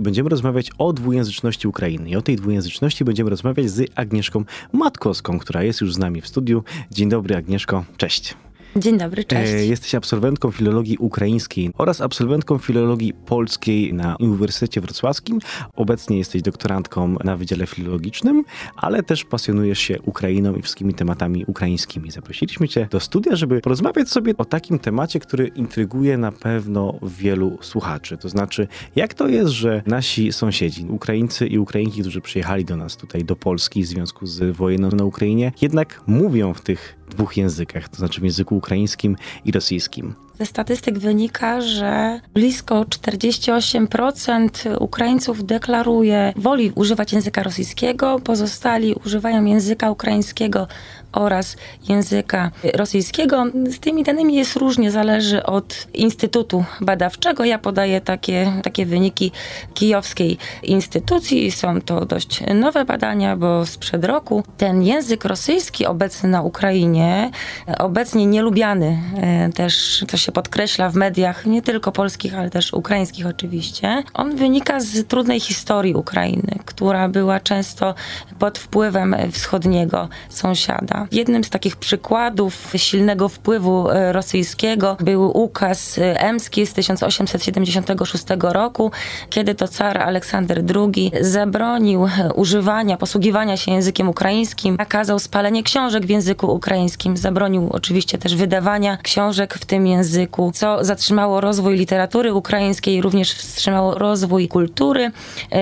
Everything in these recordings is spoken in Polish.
Będziemy rozmawiać o dwujęzyczności Ukrainy i o tej dwujęzyczności będziemy rozmawiać z Agnieszką Matkowską, która jest już z nami w studiu. Dzień dobry Agnieszko, cześć. Dzień dobry, cześć. E, jesteś absolwentką filologii ukraińskiej oraz absolwentką filologii polskiej na Uniwersytecie Wrocławskim. Obecnie jesteś doktorantką na Wydziale Filologicznym, ale też pasjonujesz się Ukrainą i wszystkimi tematami ukraińskimi. Zaprosiliśmy cię do studia, żeby porozmawiać sobie o takim temacie, który intryguje na pewno wielu słuchaczy. To znaczy, jak to jest, że nasi sąsiedzi, Ukraińcy i Ukrainki, którzy przyjechali do nas tutaj, do Polski w związku z wojną na Ukrainie, jednak mówią w tych dwóch językach, to znaczy w języku ukraińskim i rosyjskim. Ze statystyk wynika, że blisko 48% Ukraińców deklaruje, woli używać języka rosyjskiego, pozostali używają języka ukraińskiego oraz języka rosyjskiego. Z tymi danymi jest różnie, zależy od Instytutu Badawczego. Ja podaję takie, takie wyniki kijowskiej instytucji. Są to dość nowe badania, bo sprzed roku ten język rosyjski obecny na Ukrainie, obecnie nielubiany e, też, co się podkreśla w mediach, nie tylko polskich, ale też ukraińskich oczywiście, on wynika z trudnej historii Ukrainy, która była często pod wpływem wschodniego sąsiada. Jednym z takich przykładów silnego wpływu e, rosyjskiego był ukaz e, emski z 1876 roku, kiedy to car Aleksander II zabronił e, używania, posługiwania się językiem ukraińskim, nakazał spalenie książek w języku ukraińskim, zabronił oczywiście też wydawania książek w tym języku, co zatrzymało rozwój literatury ukraińskiej, również wstrzymało rozwój kultury.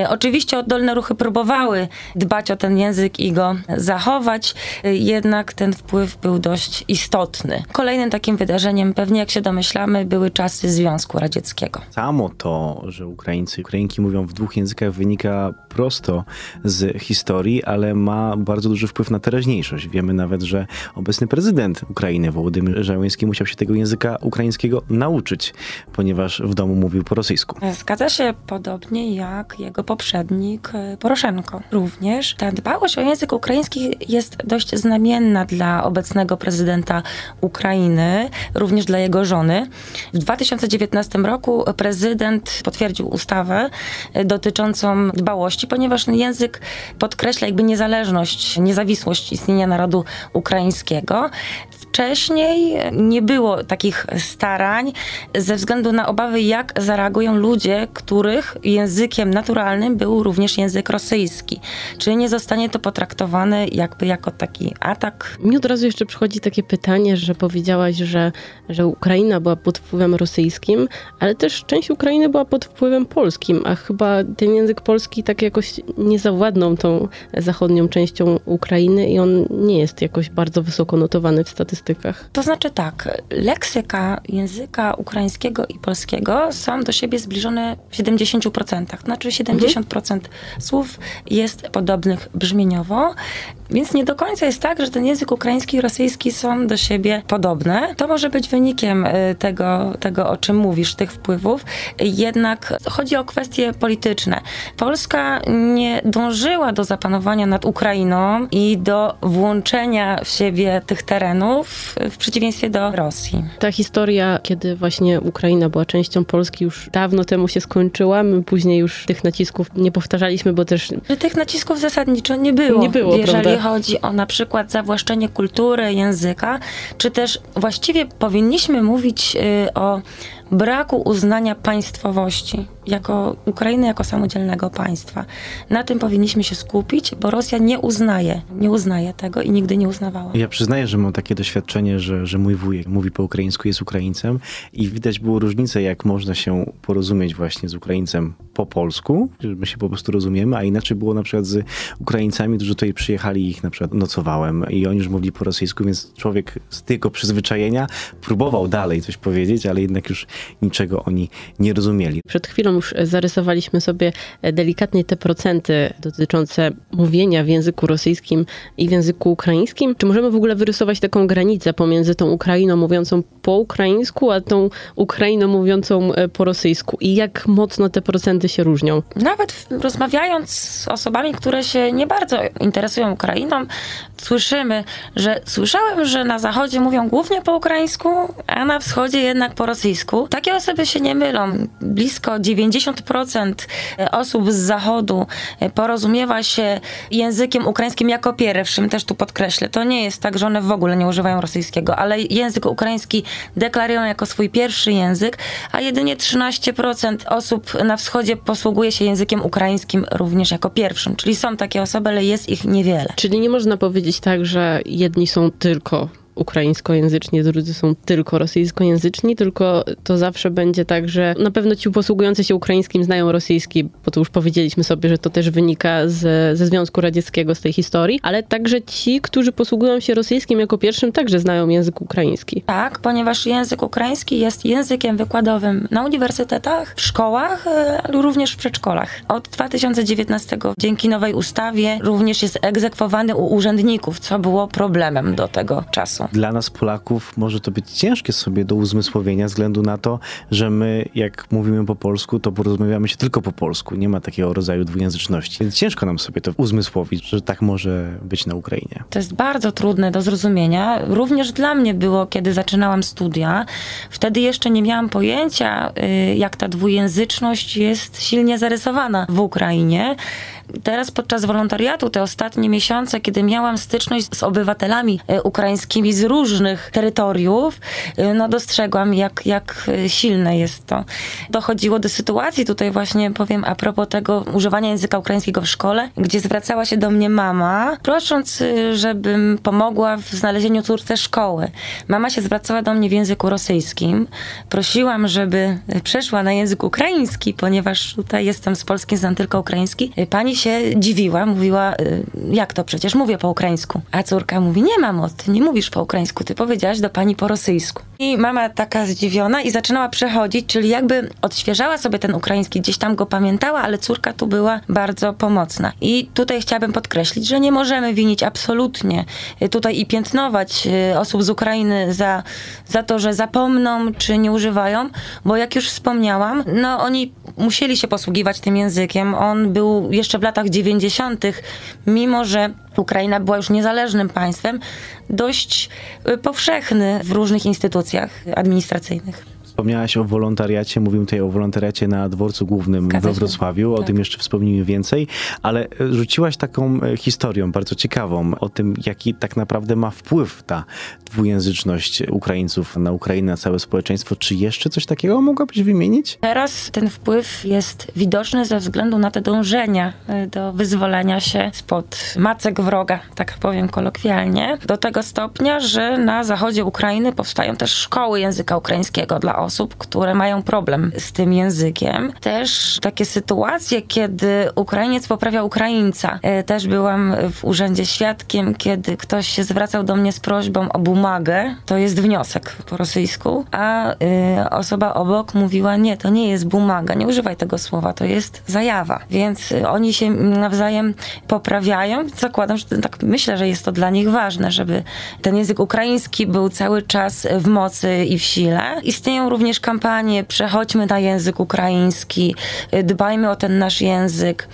Oczywiście oddolne ruchy próbowały dbać o ten język i go zachować, jednak ten wpływ był dość istotny. Kolejnym takim wydarzeniem, pewnie jak się domyślamy, były czasy Związku Radzieckiego. Samo to, że Ukraińcy i Ukrainki mówią w dwóch językach wynika prosto z historii, ale ma bardzo duży wpływ na teraźniejszość. Wiemy nawet, że obecny prezydent Ukrainy, Wołodymyr Żałęski, musiał się tego języka ukraińskiego nauczyć, ponieważ w domu mówił po rosyjsku. Zgadza się podobnie jak jego poprzednik e, Poroszenko. Również ta dbałość o język ukraiński jest dość znamienna dla obecnego prezydenta Ukrainy, również dla jego żony. W 2019 roku prezydent potwierdził ustawę dotyczącą dbałości, ponieważ język podkreśla jakby niezależność, niezawisłość istnienia narodu ukraińskiego wcześniej nie było takich starań ze względu na obawy, jak zareagują ludzie, których językiem naturalnym był również język rosyjski. Czy nie zostanie to potraktowane jakby jako taki atak? Mi od razu jeszcze przychodzi takie pytanie, że powiedziałaś, że, że Ukraina była pod wpływem rosyjskim, ale też część Ukrainy była pod wpływem polskim, a chyba ten język polski tak jakoś nie zawładnął tą zachodnią częścią Ukrainy i on nie jest jakoś bardzo wysoko notowany w statystykach statystykach? To znaczy tak, leksyka języka ukraińskiego i polskiego są do siebie zbliżone w 70%. Znaczy 70% mhm. słów jest podobnych brzmieniowo, więc nie do końca jest tak, że ten język ukraiński i rosyjski są do siebie podobne. To może być wynikiem y, tego, tego o czym mówisz, tych wpływów. Jednak chodzi o kwestie polityczne. Polska nie dążyła do zapanowania nad Ukrainą i do włączenia w siebie tych terenów, w przeciwieństwie do Rosji. Ta historia, kiedy właśnie Ukraina była częścią Polski, już dawno temu się skończyła. My później już tych nacisków nie powtarzaliśmy, bo też. Tych nacisków zasadniczo nie było. Nie było, Jeżeli prawda? chodzi o na przykład zawłaszczenie kultury, języka, czy też właściwie powinniśmy mówić y, o braku uznania państwowości jako Ukrainy jako samodzielnego państwa. Na tym powinniśmy się skupić, bo Rosja nie uznaje, nie uznaje tego i nigdy nie uznawała. Ja przyznaję, że mam takie doświadczenie, że, że mój wujek mówi po ukraińsku, jest Ukraińcem i widać było różnicę, jak można się porozumieć właśnie z Ukraińcem po polsku, my się po prostu rozumiemy, a inaczej było na przykład z Ukraińcami, którzy tutaj przyjechali ich na przykład nocowałem i oni już mówili po rosyjsku, więc człowiek z tego przyzwyczajenia próbował dalej coś powiedzieć, ale jednak już niczego oni nie rozumieli. Przed chwilą już zarysowaliśmy sobie delikatnie te procenty dotyczące mówienia w języku rosyjskim i w języku ukraińskim. Czy możemy w ogóle wyrysować taką granicę pomiędzy tą Ukrainą mówiącą po ukraińsku, a tą Ukrainą mówiącą e, po rosyjsku? I jak mocno te procenty się różnią? Nawet rozmawiając z osobami, które się nie bardzo interesują Ukrainą, słyszymy, że słyszałem, że na zachodzie mówią głównie po ukraińsku, a na wschodzie jednak po rosyjsku. Takie osoby się nie mylą. Blisko 90% osób z zachodu porozumiewa się językiem ukraińskim jako pierwszym, też tu podkreślę. To nie jest tak, że one w ogóle nie używają rosyjskiego, ale język ukraiński deklarują jako swój pierwszy język, a jedynie 13% osób na wschodzie posługuje się językiem ukraińskim również jako pierwszym. Czyli są takie osoby, ale jest ich niewiele. Czyli nie można powiedzieć tak, że jedni są tylko ukraińskojęzyczni, drudzy są tylko rosyjskojęzyczni, tylko to zawsze będzie tak, że na pewno ci posługujący się ukraińskim znają rosyjski, bo to już powiedzieliśmy sobie, że to też wynika z, ze Związku Radzieckiego, z tej historii, ale także ci, którzy posługują się rosyjskim jako pierwszym, także znają język ukraiński. Tak, ponieważ język ukraiński jest językiem wykładowym na uniwersytetach, w szkołach, ale również w przedszkolach. Od 2019 dzięki nowej ustawie również jest egzekwowany u urzędników, co było problemem do tego czasu dla nas Polaków może to być ciężkie sobie do uzmysłowienia, względu na to, że my, jak mówimy po polsku, to porozmawiamy się tylko po polsku. Nie ma takiego rodzaju dwujęzyczności. Więc ciężko nam sobie to uzmysłowić, że tak może być na Ukrainie. To jest bardzo trudne do zrozumienia. Również dla mnie było, kiedy zaczynałam studia. Wtedy jeszcze nie miałam pojęcia, y, jak ta dwujęzyczność jest silnie zarysowana w Ukrainie. Teraz podczas wolontariatu, te ostatnie miesiące, kiedy miałam styczność z obywatelami y, ukraińskimi z różnych terytoriów, y, no dostrzegłam, jak, jak silne jest to. Dochodziło do sytuacji, tutaj właśnie powiem a propos tego używania języka ukraińskiego w szkole, gdzie zwracała się do mnie mama, prosząc, żebym pomogła w znalezieniu córce szkoły. Mama się zwracała do mnie w języku rosyjskim. Prosiłam, żeby przeszła na język ukraiński, ponieważ tutaj jestem z Polski, znam tylko ukraiński. Pani się dziwiła, mówiła, jak to przecież mówię po ukraińsku. A córka mówi, nie mamo, ty nie mówisz po ukraińsku, ty powiedziałaś do pani po rosyjsku. I mama taka zdziwiona i zaczynała przechodzić, czyli jakby odświeżała sobie ten ukraiński, gdzieś tam go pamiętała, ale córka tu była bardzo pomocna. I tutaj chciałabym podkreślić, że nie możemy winić absolutnie tutaj i piętnować y, osób z Ukrainy za, za to, że zapomną czy nie używają, bo jak już wspomniałam, no oni musieli się posługiwać tym językiem. On był jeszcze w latach 90., mimo że Ukraina była już niezależnym państwem, dość y, powszechny w różnych instytucjach administracyjnych. Wspomniałaś o wolontariacie, mówimy tutaj o wolontariacie na dworcu głównym Zgadza we Wrocławiu, tak. o tym jeszcze wspomnimy więcej, ale e, rzuciłaś taką e, historią bardzo ciekawą o tym, jaki tak naprawdę ma wpływ ta dwujęzyczność Ukraińców na Ukrainę, na całe społeczeństwo. Czy jeszcze coś takiego mogłabyś wymienić? Teraz ten wpływ jest widoczny ze względu na te dążenia e, do wyzwolenia się spod macek wroga, tak powiem kolokwialnie, do tego stopnia, że na zachodzie Ukrainy powstają też szkoły języka ukraińskiego dla osób, osób, które mają problem z tym językiem. Też takie sytuacje, kiedy Ukrainiec poprawia Ukraińca. E, też byłam w urzędzie świadkiem, kiedy ktoś się zwracał do mnie z prośbą o bumagę. To jest wniosek po rosyjsku, a y, osoba obok mówiła, nie, to nie jest bumaga, nie używaj tego słowa, to jest zajawa. Więc y, oni się nawzajem poprawiają. Zakładam, że tak myślę, że jest to dla nich ważne, żeby ten język ukraiński był cały czas w mocy i w sile. Istnieją również kampanie Przechodźmy na język ukraiński, dbajmy o ten nasz język.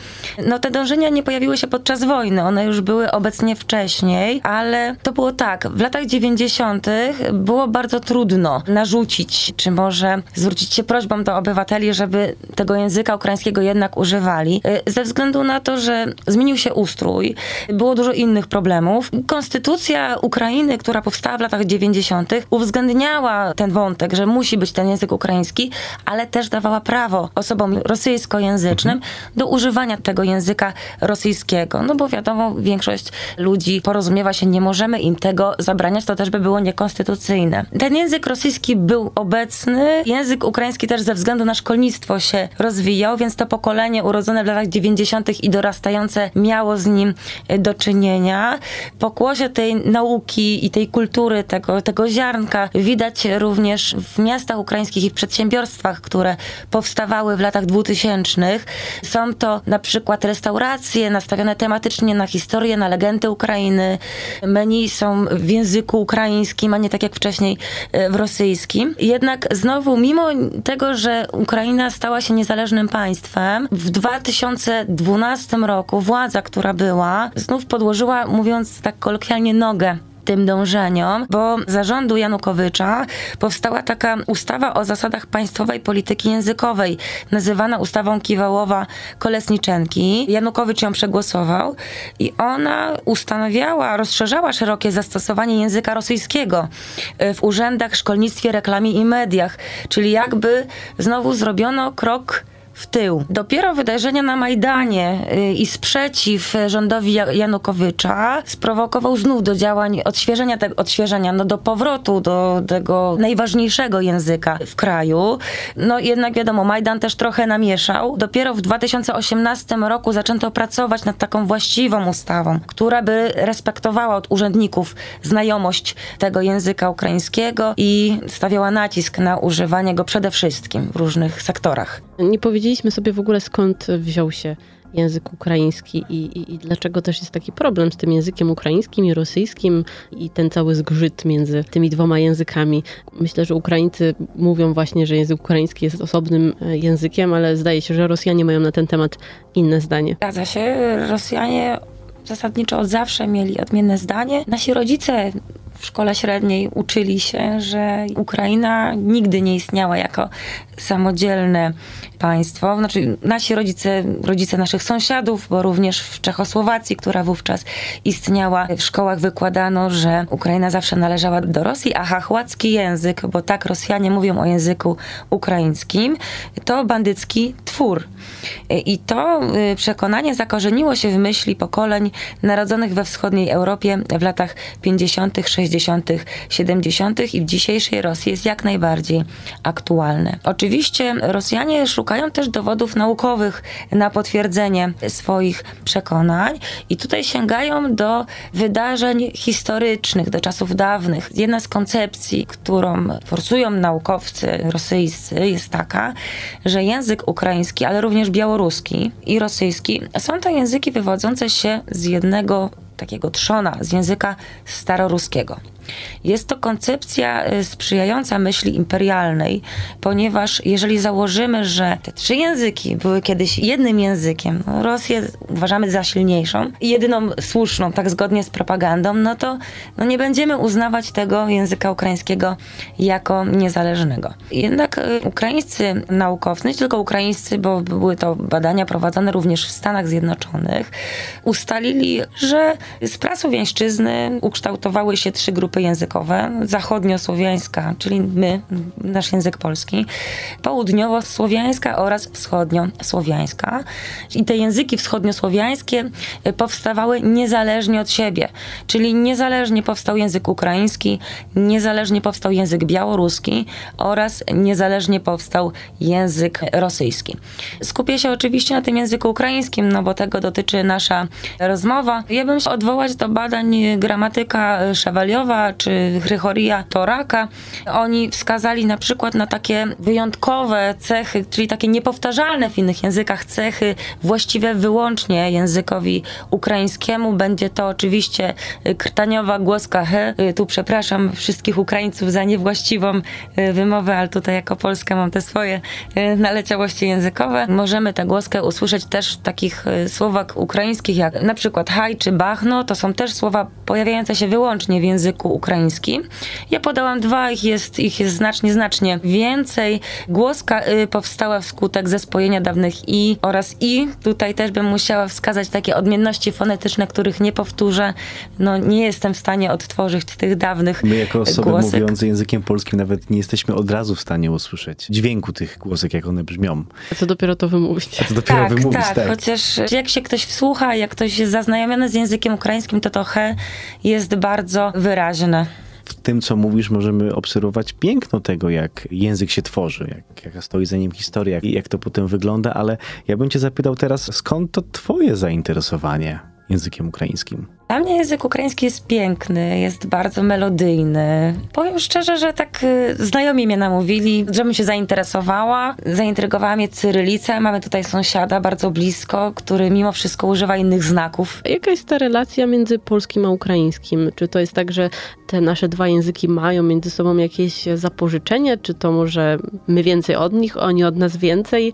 No te dążenia nie pojawiły się podczas wojny, one już były obecnie wcześniej, ale to było tak, w latach 90. było bardzo trudno narzucić, czy może zwrócić się prośbą do obywateli, żeby tego języka ukraińskiego jednak używali, ze względu na to, że zmienił się ustrój, było dużo innych problemów. Konstytucja Ukrainy, która powstała w latach 90., uwzględniała ten wątek, że musi być ten język ukraiński, ale też dawała prawo osobom rosyjskojęzycznym mhm. do używania tego języka rosyjskiego. No bo wiadomo, większość ludzi porozumiewa się, nie możemy im tego zabraniać, to też by było niekonstytucyjne. Ten język rosyjski był obecny, język ukraiński też ze względu na szkolnictwo się rozwijał, więc to pokolenie urodzone w latach 90. i dorastające miało z nim do czynienia. Pokłosie tej nauki i tej kultury, tego, tego ziarnka widać również w miastach ukraińskich i w przedsiębiorstwach, które powstawały w latach 2000. Są to na przykład restauracje nastawione tematycznie na historię, na legendy Ukrainy. Menu są w języku ukraińskim, a nie tak jak wcześniej e, w rosyjskim. Jednak znowu, mimo tego, że Ukraina stała się niezależnym państwem, w 2012 roku władza, która była, znów podłożyła, mówiąc tak kolokwialnie, nogę tym dążeniom, bo zarządu Janukowycza powstała taka ustawa o zasadach państwowej polityki językowej, nazywana ustawą Kiwałowa-Kolesniczenki. Janukowycz ją przegłosował i ona ustanawiała, rozszerzała szerokie zastosowanie języka rosyjskiego w urzędach, szkolnictwie, reklamie i mediach, czyli jakby znowu zrobiono krok w tył. Dopiero wydarzenia na Majdanie y, i sprzeciw rządowi Janukowycza sprowokował znów do działań odświeżenia, tego, odświeżenia no do powrotu do tego najważniejszego języka w kraju. No jednak wiadomo, Majdan też trochę namieszał. Dopiero w 2018 roku zaczęto pracować nad taką właściwą ustawą, która by respektowała od urzędników znajomość tego języka ukraińskiego i stawiała nacisk na używanie go przede wszystkim w różnych sektorach. Nie powiedzieliśmy sobie w ogóle skąd wziął się język ukraiński i, i, i, dlaczego też jest taki problem z tym językiem ukraińskim i rosyjskim i ten cały zgrzyt między tymi dwoma językami. Myślę, że Ukraińcy mówią właśnie, że język ukraiński jest osobnym e, językiem, ale zdaje się, że Rosjanie mają na ten temat inne zdanie. Zgadza się. Rosjanie zasadniczo od zawsze mieli odmienne zdanie. Nasi rodzice w szkole średniej uczyli się, że Ukraina nigdy nie istniała jako samodzielne państwo. Znaczy, nasi rodzice, rodzice naszych sąsiadów, bo również w Czechosłowacji, która wówczas istniała, w szkołach wykładano, że Ukraina zawsze należała do Rosji, a hachłacki język, bo tak Rosjanie mówią o języku ukraińskim, to bandycki twór. I to y, przekonanie zakorzeniło się w myśli pokoleń narodzonych we wschodniej Europie w latach 50., 60., 70. i w dzisiejszej Rosji jest jak najbardziej aktualne. Oczywiście Rosjanie szukają też dowodów naukowych na potwierdzenie swoich przekonań i tutaj sięgają do wydarzeń historycznych, do czasów dawnych. Jedna z koncepcji, którą forsują naukowcy rosyjscy jest taka, że język ukraiński, ale również białoruski i rosyjski są to języki wywodzące się z jednego takiego trzona, z języka staroruskiego. Jest to koncepcja y, sprzyjająca myśli imperialnej, ponieważ jeżeli założymy, że te trzy języki były kiedyś jednym językiem, no Rosję uważamy za silniejszą i jedyną słuszną, tak zgodnie z propagandą, no to no nie będziemy uznawać tego języka ukraińskiego jako niezależnego. Jednak y, ukraińscy naukowcy, nie tylko ukraińscy, bo były to badania prowadzone również w Stanach Zjednoczonych, ustalili, że z prasłowiańszczyzny ukształtowały się trzy grupy językowe. Zachodniosłowiańska, czyli my, nasz język polski, południowosłowiańska oraz wschodniosłowiańska. I te języki wschodniosłowiańskie y, powstawały niezależnie od siebie. Czyli niezależnie powstał język ukraiński, niezależnie powstał język białoruski oraz niezależnie powstał język rosyjski. Skupię się oczywiście na tym języku ukraińskim, no bo tego dotyczy nasza rozmowa. Ja bym się odwołać do badań gramatyka Szewaliowa czy Hrychoria Toraka. Oni wskazali na przykład na takie wyjątkowe cechy, czyli takie niepowtarzalne w innych językach cechy, właściwe wyłącznie językowi ukraińskiemu. Będzie to oczywiście krtaniowa głoska he. Tu przepraszam wszystkich Ukraińców za niewłaściwą e, wymowę, ale tutaj jako Polska mam te swoje e, naleciałości językowe. Możemy tę głoskę usłyszeć też w takich e, słowach ukraińskich, jak na przykład haj czy bachno. To są też słowa pojawiające się wyłącznie w języku ukraiński. Ja podałam dwa, ich jest, ich jest znacznie, znacznie więcej. Głoska y, powstała wskutek zespojenia dawnych i oraz i. Tutaj też bym musiała wskazać takie odmienności fonetyczne, których nie powtórzę. No nie jestem w stanie odtworzyć tych dawnych My jako osoby głosek. mówiące językiem polskim nawet nie jesteśmy od razu w stanie usłyszeć dźwięku tych głosek, jak one brzmią. A co dopiero to wymówić? A co dopiero tak, wymówić, tak, tak. chociaż jak się ktoś wsłucha, jak ktoś jest zaznajomiony z językiem ukraińskim, to to he jest bardzo wyraźne w tym, co mówisz, możemy obserwować piękno tego, jak język się tworzy, jak, jaka stoi za nim historia, jak, jak to potem wygląda, ale ja bym cię zapytał teraz, skąd to twoje zainteresowanie językiem ukraińskim? Dla mnie język ukraiński jest piękny, jest bardzo melodyjny. Powiem szczerze, że tak y, znajomi mnie namówili, żebym się zainteresowała. Zaintrygowała mnie cyrylica. Mamy tutaj sąsiada bardzo blisko, który mimo wszystko używa innych znaków. Jaka jest ta relacja między polskim a ukraińskim? Czy to jest tak, że te nasze dwa języki mają między sobą jakieś zapożyczenie? Czy to może my więcej od nich, oni od nas więcej?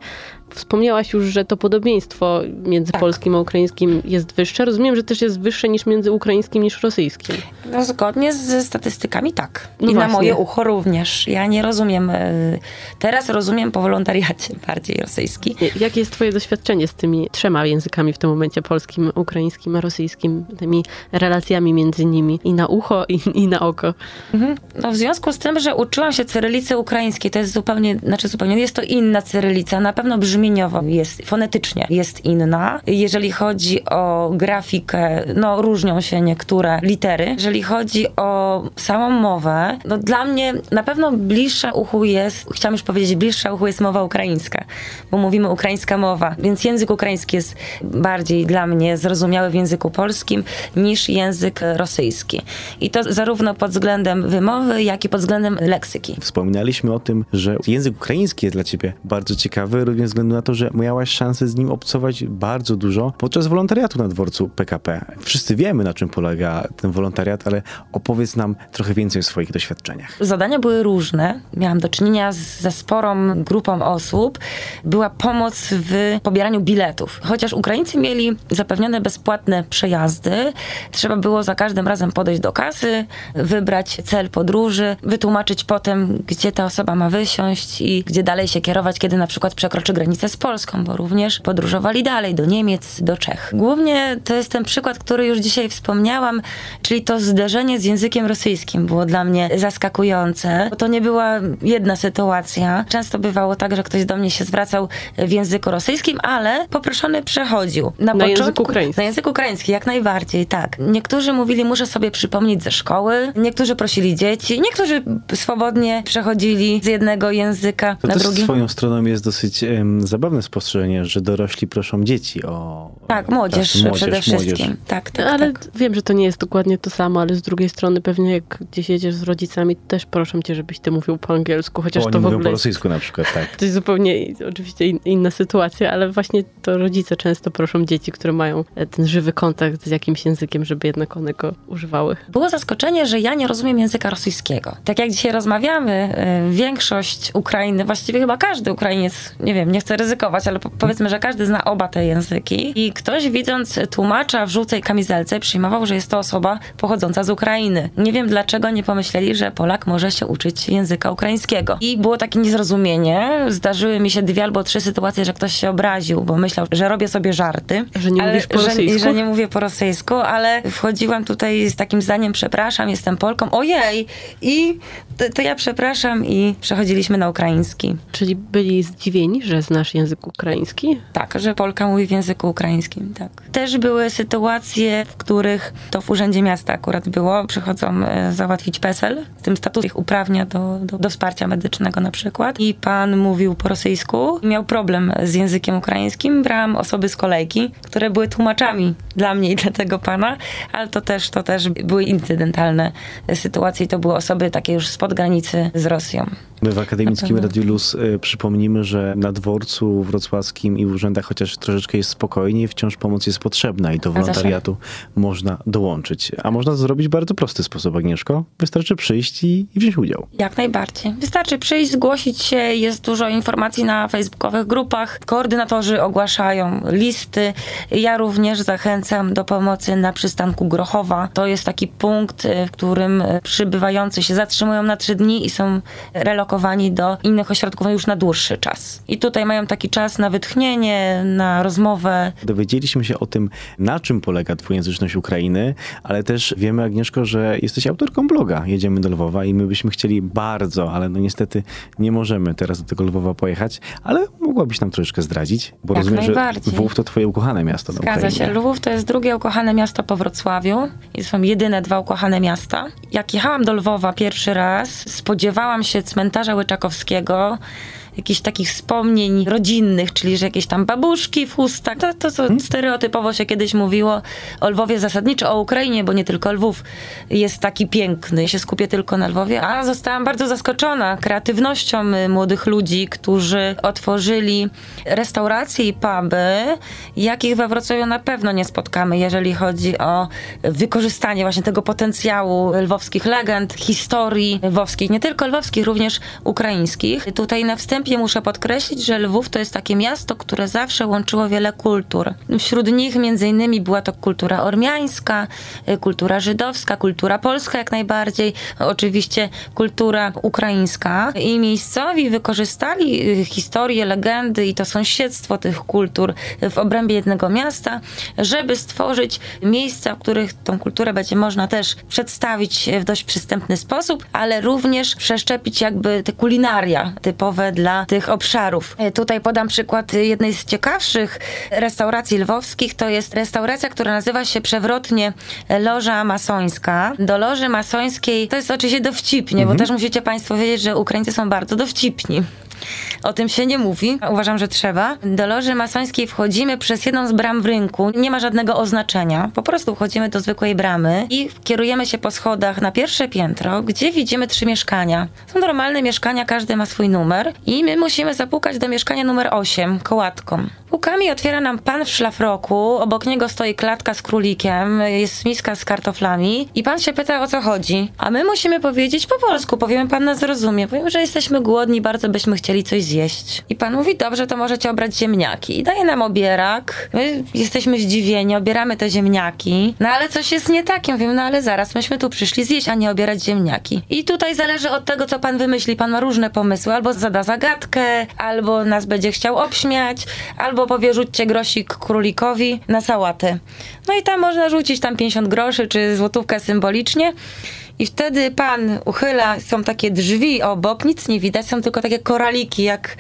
Wspomniałaś już, że to podobieństwo między Tak. polskim a ukraińskim jest wyższe. Rozumiem, że też jest wyższe niż między ukraińskim niż rosyjskim. No zgodnie ze statystykami tak. No I na właśnie. moje ucho również. Ja nie rozumiem, y, teraz rozumiem po wolontariacie bardziej rosyjski. Jakie jest twoje doświadczenie z tymi trzema językami w tym momencie, polskim, ukraińskim rosyjskim, tymi relacjami między nimi i na ucho i, i na oko? Mhm. No w związku z tym, że uczyłam się cyrylicy ukraińskiej, to jest zupełnie, znaczy zupełnie, jest to inna cyrylica, na pewno brzmieniowo jest, fonetycznie jest inna. Jeżeli chodzi o grafikę, no różnią się niektóre litery. Jeżeli chodzi o samą mowę, no dla mnie na pewno bliższa uchu jest, chciałam już powiedzieć, bliższa uchu jest mowa ukraińska, bo mówimy ukraińska mowa, więc język ukraiński jest bardziej dla mnie zrozumiały w języku polskim niż język rosyjski. I to zarówno pod względem wymowy, jak i pod względem leksyki. Wspominaliśmy o tym, że język ukraiński jest dla ciebie bardzo ciekawy, również ze względu na to, że miałaś szansę z nim obcować bardzo dużo podczas wolontariatu na dworcu PKP. Wszyscy wiemy, na czym polega ten wolontariat, ale opowiedz nam trochę więcej o swoich doświadczeniach. Zadania były różne. Miałam do czynienia z, ze sporą grupą osób. Była pomoc w pobieraniu biletów. Chociaż Ukraińcy mieli zapewnione bezpłatne przejazdy, trzeba było za każdym razem podejść do kasy, wybrać cel podróży, wytłumaczyć potem, gdzie ta osoba ma wysiąść i gdzie dalej się kierować, kiedy na przykład przekroczy granicę z Polską, bo również podróżowali dalej do Niemiec, do Czech. Głównie to jest ten przykład, który już dzisiaj wspomniałam, czyli to zderzenie z językiem rosyjskim było dla mnie zaskakujące. Bo to nie była jedna sytuacja. Często bywało tak, że ktoś do mnie się zwracał w języku rosyjskim, ale poproszony przechodził. Na język ukraiński. Na język ukraiński, jak najbardziej, tak. Niektórzy mówili, muszę sobie przypomnieć ze szkoły, niektórzy prosili dzieci, niektórzy swobodnie przechodzili z jednego języka To na też drugi. swoją stroną jest dosyć em, zabawne spostrzeżenie, że dorośli proszą dzieci o... Tak, młodzież, tak, przede wszystkim. młodzież. Tak, tak, ale tak. wiem, że to nie jest dokładnie to samo, ale z drugiej strony pewnie jak gdzieś jedziesz z rodzicami, też proszę cię, żebyś ty mówił po angielsku, chociaż Bo oni to w mówią ogóle po rosyjsku na przykład, tak. to jest zupełnie oczywiście in, inna sytuacja, ale właśnie to rodzice często proszą dzieci, które mają e, ten żywy kontakt z jakimś językiem, żeby jednak one go używały. Było zaskoczenie, że ja nie rozumiem języka rosyjskiego. Tak jak dzisiaj rozmawiamy, y, większość Ukrainy, właściwie chyba każdy Ukrainiec, nie wiem, nie chcę ryzykować, ale po- powiedzmy, że każdy zna oba te języki. I ktoś widząc tłumacza w żółtej kamizelce przyjmował, że jest to osoba pochodząca z Ukrainy. Nie wiem dlaczego nie pomyśleli, że Polak może się uczyć języka ukraińskiego. I było takie niezrozumienie. Zdarzyły mi się dwie albo trzy sytuacje, że ktoś się obraził, bo myślał, że robię sobie żarty. Że nie ale, mówisz po że, rosyjsku? Że nie mówię po rosyjsku, ale wchodziłam tutaj z takim zdaniem, przepraszam, jestem Polką, ojej! I to, ja przepraszam i przechodziliśmy na ukraiński. Czyli byli zdziwieni, że znasz język ukraiński? Tak, że Polka mówi w języku ukraińskim, tak. Też były sytuacje, w których to w Urzędzie Miasta akurat było, przychodzą e, załatwić PESEL, w tym status ich uprawnia do, do, do wsparcia medycznego na przykład. I pan mówił po rosyjsku, miał problem z językiem ukraińskim, brałam osoby z kolejki, które były tłumaczami dla mnie i dla tego pana, ale to też, to też były incydentalne sytuacje i to były osoby takie już spod granicy z Rosją. My w Akademickim. Radiu Luz y, przypomnimy, że na dworcu wrocławskim i w urzędach chociaż troszeczkę jest spokojniej, wciąż pomoc jest potrzebna i do wolontariatu można dołączyć. A można to zrobić w bardzo prosty sposób, Agnieszko. Wystarczy przyjść i, i wziąć udział. Jak najbardziej. Wystarczy przyjść, zgłosić się, jest dużo informacji na facebookowych grupach. Koordynatorzy ogłaszają listy. Ja również zachęcam do pomocy na przystanku Grochowa. To jest taki punkt, y, w którym y, przybywający się zatrzymują na trzy dni i są relokowani do innych ośrodków już na dłuższy czas. I tutaj mają taki czas na wytchnienie, na rozmowę. Dowiedzieliśmy się o tym, na czym polega dwujęzyczność Ukrainy, ale też wiemy, Agnieszko, że jesteś autorką bloga Jedziemy do Lwowa i my byśmy chcieli bardzo, ale no niestety nie możemy teraz do tego Lwowa pojechać, ale mogłabyś nam troszeczkę zdradzić, bo Jak rozumiem, że. Lwów to twoje ukochane miasto Zgadza się. Lwów to jest drugie ukochane miasto po Wrocławiu i są jedyne dwa ukochane miasta. Jak jechałam do Lwowa pierwszy raz, spodziewałam się cmentarza Łyczakowskiego, jakichś takich wspomnień rodzinnych, czyli że jakieś tam babuszki w chustach. To, to co stereotypowo się kiedyś mówiło o Lwowie zasadniczo, o Ukrainie, bo nie tylko Lwów jest taki piękny. Ja się skupię tylko na Lwowie, a zostałam bardzo zaskoczona kreatywnością y, młodych ludzi, którzy otworzyli restauracje i puby, jakich we Wrocławiu na pewno nie spotkamy, jeżeli chodzi o wykorzystanie właśnie tego potencjału lwowskich legend, historii lwowskich, nie tylko lwowskich, również ukraińskich. Tutaj na wstępie muszę podkreślić, że Lwów to jest takie miasto, które zawsze łączyło wiele kultur. Wśród nich między innymi była to kultura ormiańska, y, kultura żydowska, kultura polska jak najbardziej, oczywiście kultura ukraińska i miejscowi wykorzystali y, historię, legendy i to sąsiedztwo tych kultur w obrębie jednego miasta, żeby stworzyć miejsca, w których tą kulturę będzie można też przedstawić w dość przystępny sposób, ale również przeszczepić jakby te kulinaria typowe dla tych obszarów. E, Tutaj podam przykład jednej z ciekawszych restauracji lwowskich. To jest restauracja, która nazywa się przewrotnie Loża Masońska. Do Loży Masońskiej to jest oczywiście dowcipnie, bo też musicie Państwo wiedzieć, że Ukraińcy są bardzo dowcipni. O tym się nie mówi. Uważam, że trzeba. Do loży masońskiej wchodzimy przez jedną z bram w rynku. Nie ma żadnego oznaczenia. Po prostu wchodzimy do zwykłej bramy i kierujemy się po schodach na pierwsze piętro, gdzie widzimy trzy mieszkania. Są normalne mieszkania, każdy ma swój numer i my musimy zapukać do mieszkania numer 8 kołatką. Pukami otwiera nam pan w szlafroku, obok niego stoi klatka z królikiem, jest miska z kartoflami i pan się pyta o co chodzi. A my musimy powiedzieć po polsku, powiemy pan nas zrozumie. Powiemy, że jesteśmy głodni, bardzo byśmy chcieli coś zjeść. I pan mówi, dobrze, to możecie obrać ziemniaki. I daje nam obierak. My jesteśmy zdziwieni, obieramy te ziemniaki. No ale coś jest nie tak. Ja no ale zaraz, myśmy tu przyszli zjeść, a nie obierać ziemniaki. I tutaj zależy od tego, co pan wymyśli. Pan ma różne pomysły. Albo zada zagadkę, albo nas będzie chciał obśmiać, albo powie, rzućcie grosik królikowi na sałatę. No i tam można rzucić tam 50 groszy, czy złotówkę symbolicznie. I wtedy pan uchyla, są takie drzwi obok, nic nie widać, są tylko takie koraliki, jak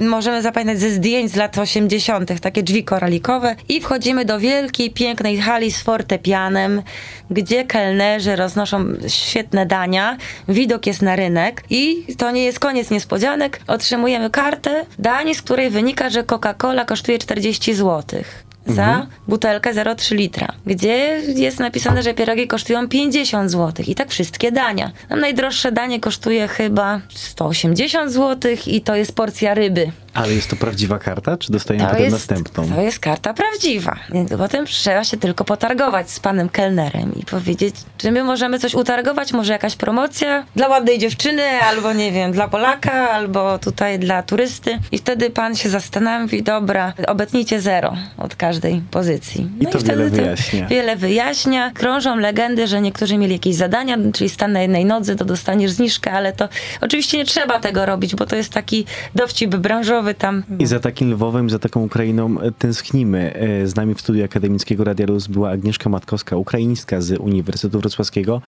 możemy zapamiętać ze zdjęć z lat 80., takie drzwi koralikowe. I wchodzimy do wielkiej, pięknej hali z fortepianem, gdzie kelnerzy roznoszą świetne dania. Widok jest na rynek i to nie jest koniec niespodzianek. Otrzymujemy kartę dań, z której wynika, że Coca-Cola kosztuje 40 złotych za butelkę 0,3 litra, gdzie jest napisane, że pierogi kosztują 50 zł i tak wszystkie dania. Nam najdroższe danie kosztuje chyba 180 zł i to jest porcja ryby. Ale jest to prawdziwa karta, czy dostajemy potem następną? To jest karta prawdziwa. Więc potem trzeba się tylko potargować z panem kelnerem i powiedzieć, czy my możemy coś utargować, może jakaś promocja dla ładnej dziewczyny, albo nie wiem, dla Polaka, albo tutaj dla turysty. I wtedy pan się zastanowi, dobra, obetnijcie zero od każdej pozycji. I to wiele wyjaśnia. Wiele wyjaśnia. Krążą legendy, że niektórzy mieli jakieś zadania, czyli stan na jednej nodze, to dostaniesz zniżkę, ale to oczywiście nie trzeba tego robić, bo to jest taki dowcip branżowy tam. I za takim Lwowem, za taką Ukrainą e, tęsknimy. E, Z nami w studiu Akademickiego Radia Luz była Agnieszka Matkowska, ukraińska z Uniwersytetu Wrocławskiego.